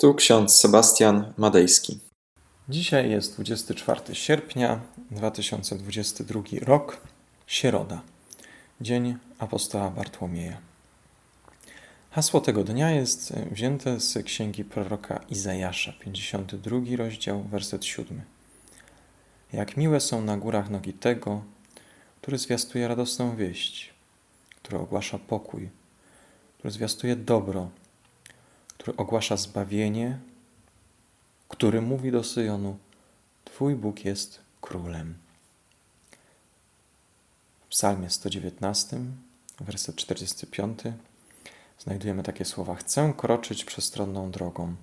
Tu ksiądz Sebastian Madejski. Dzisiaj jest 24 sierpnia 2022 rok, Sieroda, Dzień Apostoła Bartłomieja. Hasło tego dnia jest wzięte z księgi proroka Izajasza, 52 rozdział, werset 7. Jak miłe są na górach nogi tego, który zwiastuje radosną wieść, który ogłasza pokój, który zwiastuje dobro, który ogłasza zbawienie, który mówi do Syjonu: Twój Bóg jest królem. W Psalmie 119, werset 45, znajdujemy takie słowa: Chcę kroczyć przestronną drogą,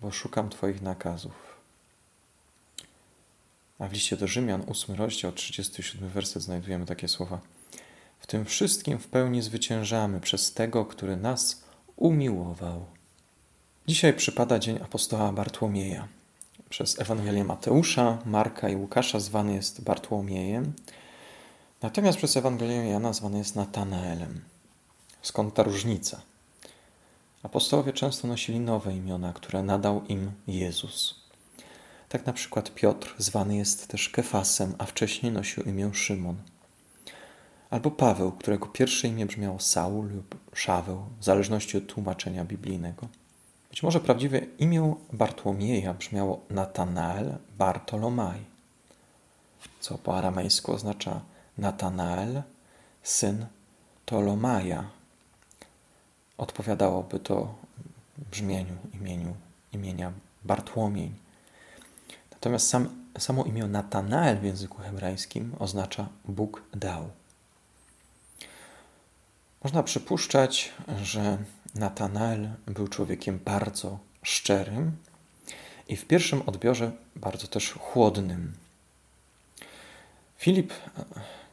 bo szukam Twoich nakazów. A w liście do Rzymian, 8 rozdział, 37 werset, znajdujemy takie słowa: W tym wszystkim w pełni zwyciężamy przez tego, który nas umiłował. Dzisiaj przypada dzień apostoła Bartłomieja. Przez Ewangelię Mateusza, Marka i Łukasza zwany jest Bartłomiejem, natomiast przez Ewangelię Jana zwany jest Natanaelem. Skąd ta różnica? Apostołowie często nosili nowe imiona, które nadał im Jezus. Tak na przykład Piotr zwany jest też Kefasem, a wcześniej nosił imię Szymon. Albo Paweł, którego pierwsze imię brzmiało Saul lub Szaweł, w zależności od tłumaczenia biblijnego. Być może prawdziwe imię Bartłomieja brzmiało Natanael Bartolomaj, co po aramejsku oznacza Natanael, syn Tolomaja. Odpowiadałoby to brzmieniu imieniu, imienia Bartłomiej. Natomiast sam, samo imię Natanael w języku hebrajskim oznacza Bóg dał. Można przypuszczać, że Natanael był człowiekiem bardzo szczerym i w pierwszym odbiorze bardzo też chłodnym. Filip,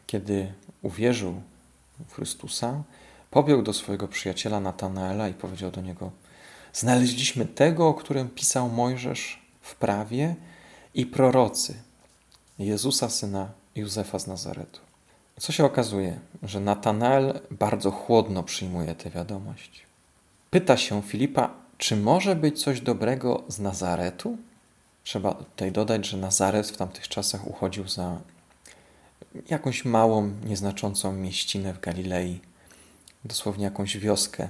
kiedy uwierzył w Chrystusa, pobiegł do swojego przyjaciela Natanaela i powiedział do niego: Znaleźliśmy tego, o którym pisał Mojżesz w prawie i prorocy, Jezusa, syna Józefa z Nazaretu. Co się okazuje, że Natanael bardzo chłodno przyjmuje tę wiadomość. Pyta się Filipa, czy może być coś dobrego z Nazaretu? Trzeba tutaj dodać, że Nazaret w tamtych czasach uchodził za jakąś małą, nieznaczącą mieścinę w Galilei, dosłownie jakąś wioskę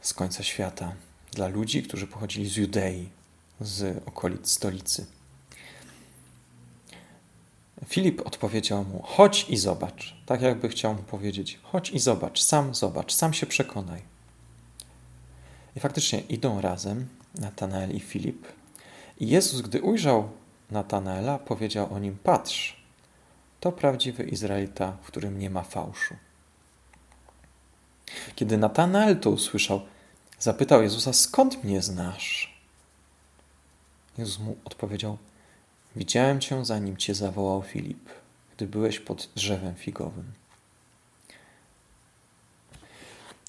z końca świata dla ludzi, którzy pochodzili z Judei, z okolic stolicy. Filip odpowiedział mu: Chodź i zobacz. Tak jakby chciał mu powiedzieć: Chodź i zobacz, sam zobacz, sam się przekonaj. I faktycznie idą razem Natanael i Filip. I Jezus, gdy ujrzał Natanaela, powiedział o nim: Patrz, to prawdziwy Izraelita, w którym nie ma fałszu. Kiedy Natanael to usłyszał, zapytał Jezusa: Skąd mnie znasz? Jezus mu odpowiedział: Widziałem cię, zanim cię zawołał Filip, gdy byłeś pod drzewem figowym.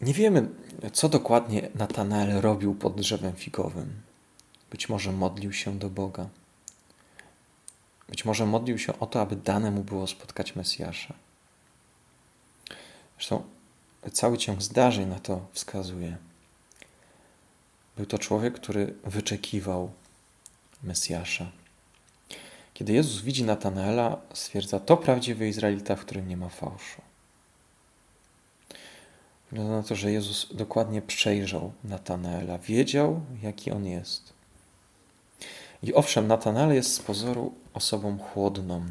Nie wiemy, co dokładnie Natanael robił pod drzewem figowym. Być może modlił się do Boga. Być może modlił się o to, aby dane mu było spotkać Mesjasza. Zresztą cały ciąg zdarzeń na to wskazuje. Był to człowiek, który wyczekiwał Mesjasza. Kiedy Jezus widzi Natanaela, stwierdza, to prawdziwy Izraelita, w którym nie ma fałszu. Na to, że Jezus dokładnie przejrzał Natanaela, wiedział, jaki on jest. I owszem, Natanael jest z pozoru osobą chłodną,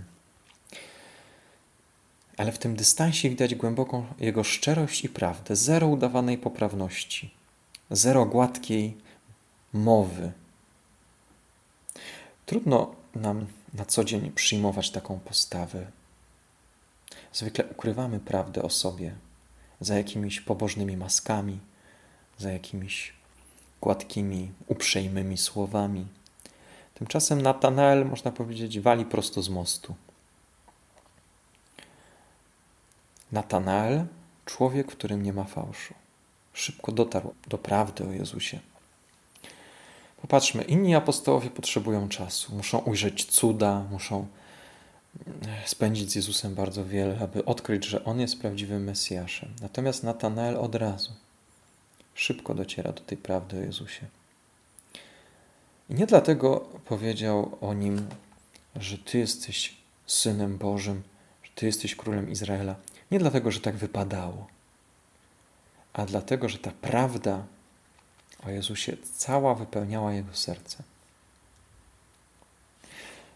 ale w tym dystansie widać głęboką jego szczerość i prawdę, zero udawanej poprawności, zero gładkiej mowy. Trudno nam na co dzień przyjmować taką postawę. Zwykle ukrywamy prawdę o sobie za jakimiś pobożnymi maskami, za jakimiś gładkimi, uprzejmymi słowami. Tymczasem Natanael, można powiedzieć, wali prosto z mostu. Natanael, człowiek, w którym nie ma fałszu, szybko dotarł do prawdy o Jezusie. Popatrzmy, inni apostołowie potrzebują czasu, muszą ujrzeć cuda, muszą spędzić z Jezusem bardzo wiele, aby odkryć, że On jest prawdziwym Mesjaszem. Natomiast Natanael od razu szybko dociera do tej prawdy o Jezusie. I nie dlatego powiedział o nim, że Ty jesteś synem Bożym, że Ty jesteś królem Izraela. Nie dlatego, że tak wypadało, a dlatego, że ta prawda o Jezusie cała wypełniała jego serce.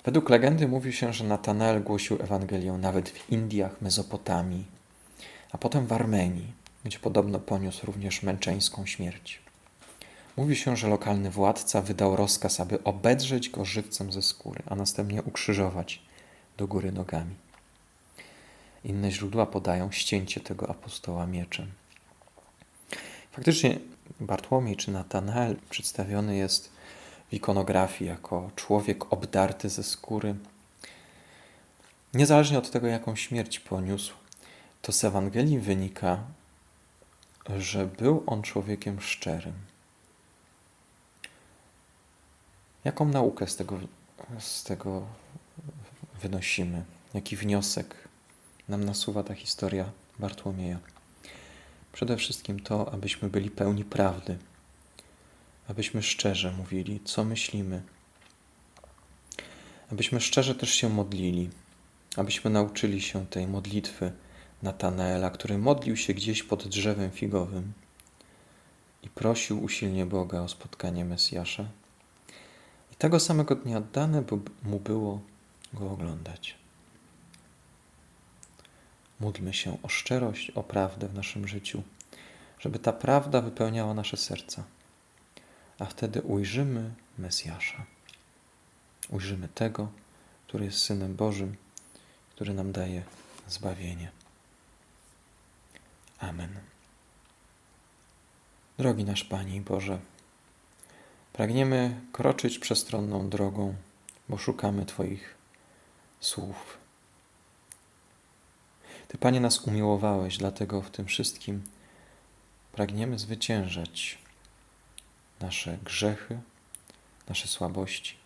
Według legendy mówi się, że Natanael głosił Ewangelię nawet w Indiach, Mezopotamii, a potem w Armenii, gdzie podobno poniósł również męczeńską śmierć. Mówi się, że lokalny władca wydał rozkaz, aby obedrzeć go żywcem ze skóry, a następnie ukrzyżować do góry nogami. Inne źródła podają ścięcie tego apostoła mieczem. Faktycznie Bartłomiej czy Natanael przedstawiony jest ikonografii jako człowiek obdarty ze skóry. Niezależnie od tego, jaką śmierć poniósł, to z Ewangelii wynika, że był on człowiekiem szczerym. Jaką naukę z tego, z tego wynosimy? Jaki wniosek nam nasuwa ta historia Bartłomieja? Przede wszystkim to, abyśmy byli pełni prawdy, abyśmy szczerze mówili, co myślimy, abyśmy szczerze też się modlili, abyśmy nauczyli się tej modlitwy Natanaela, który modlił się gdzieś pod drzewem figowym i prosił usilnie Boga o spotkanie Mesjasza. I tego samego dnia dane mu było go oglądać. Módlmy się o szczerość, o prawdę w naszym życiu, żeby ta prawda wypełniała nasze serca, a wtedy ujrzymy Mesjasza. Ujrzymy tego, który jest Synem Bożym, który nam daje zbawienie. Amen. Drogi nasz Panie Boże, pragniemy kroczyć przestronną drogą, bo szukamy Twoich słów ty, Panie, nas umiłowałeś, dlatego w tym wszystkim pragniemy zwyciężać nasze grzechy, nasze słabości,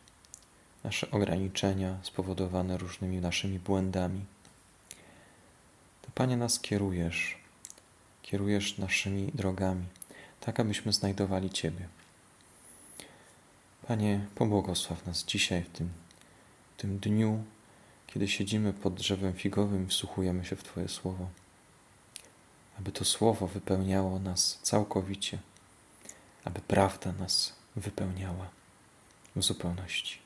nasze ograniczenia spowodowane różnymi naszymi błędami. Ty, Panie, nas kierujesz, kierujesz naszymi drogami, tak abyśmy znajdowali Ciebie. Panie, pobłogosław nas dzisiaj w tym, w tym dniu kiedy siedzimy pod drzewem figowym i wsłuchujemy się w Twoje słowo. Aby to słowo wypełniało nas całkowicie, aby prawda nas wypełniała w zupełności.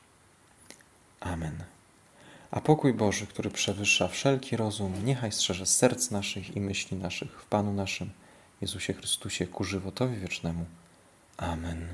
Amen. A pokój Boży, który przewyższa wszelki rozum, niechaj strzeże serc naszych i myśli naszych w Panu naszym, Jezusie Chrystusie, ku żywotowi wiecznemu. Amen.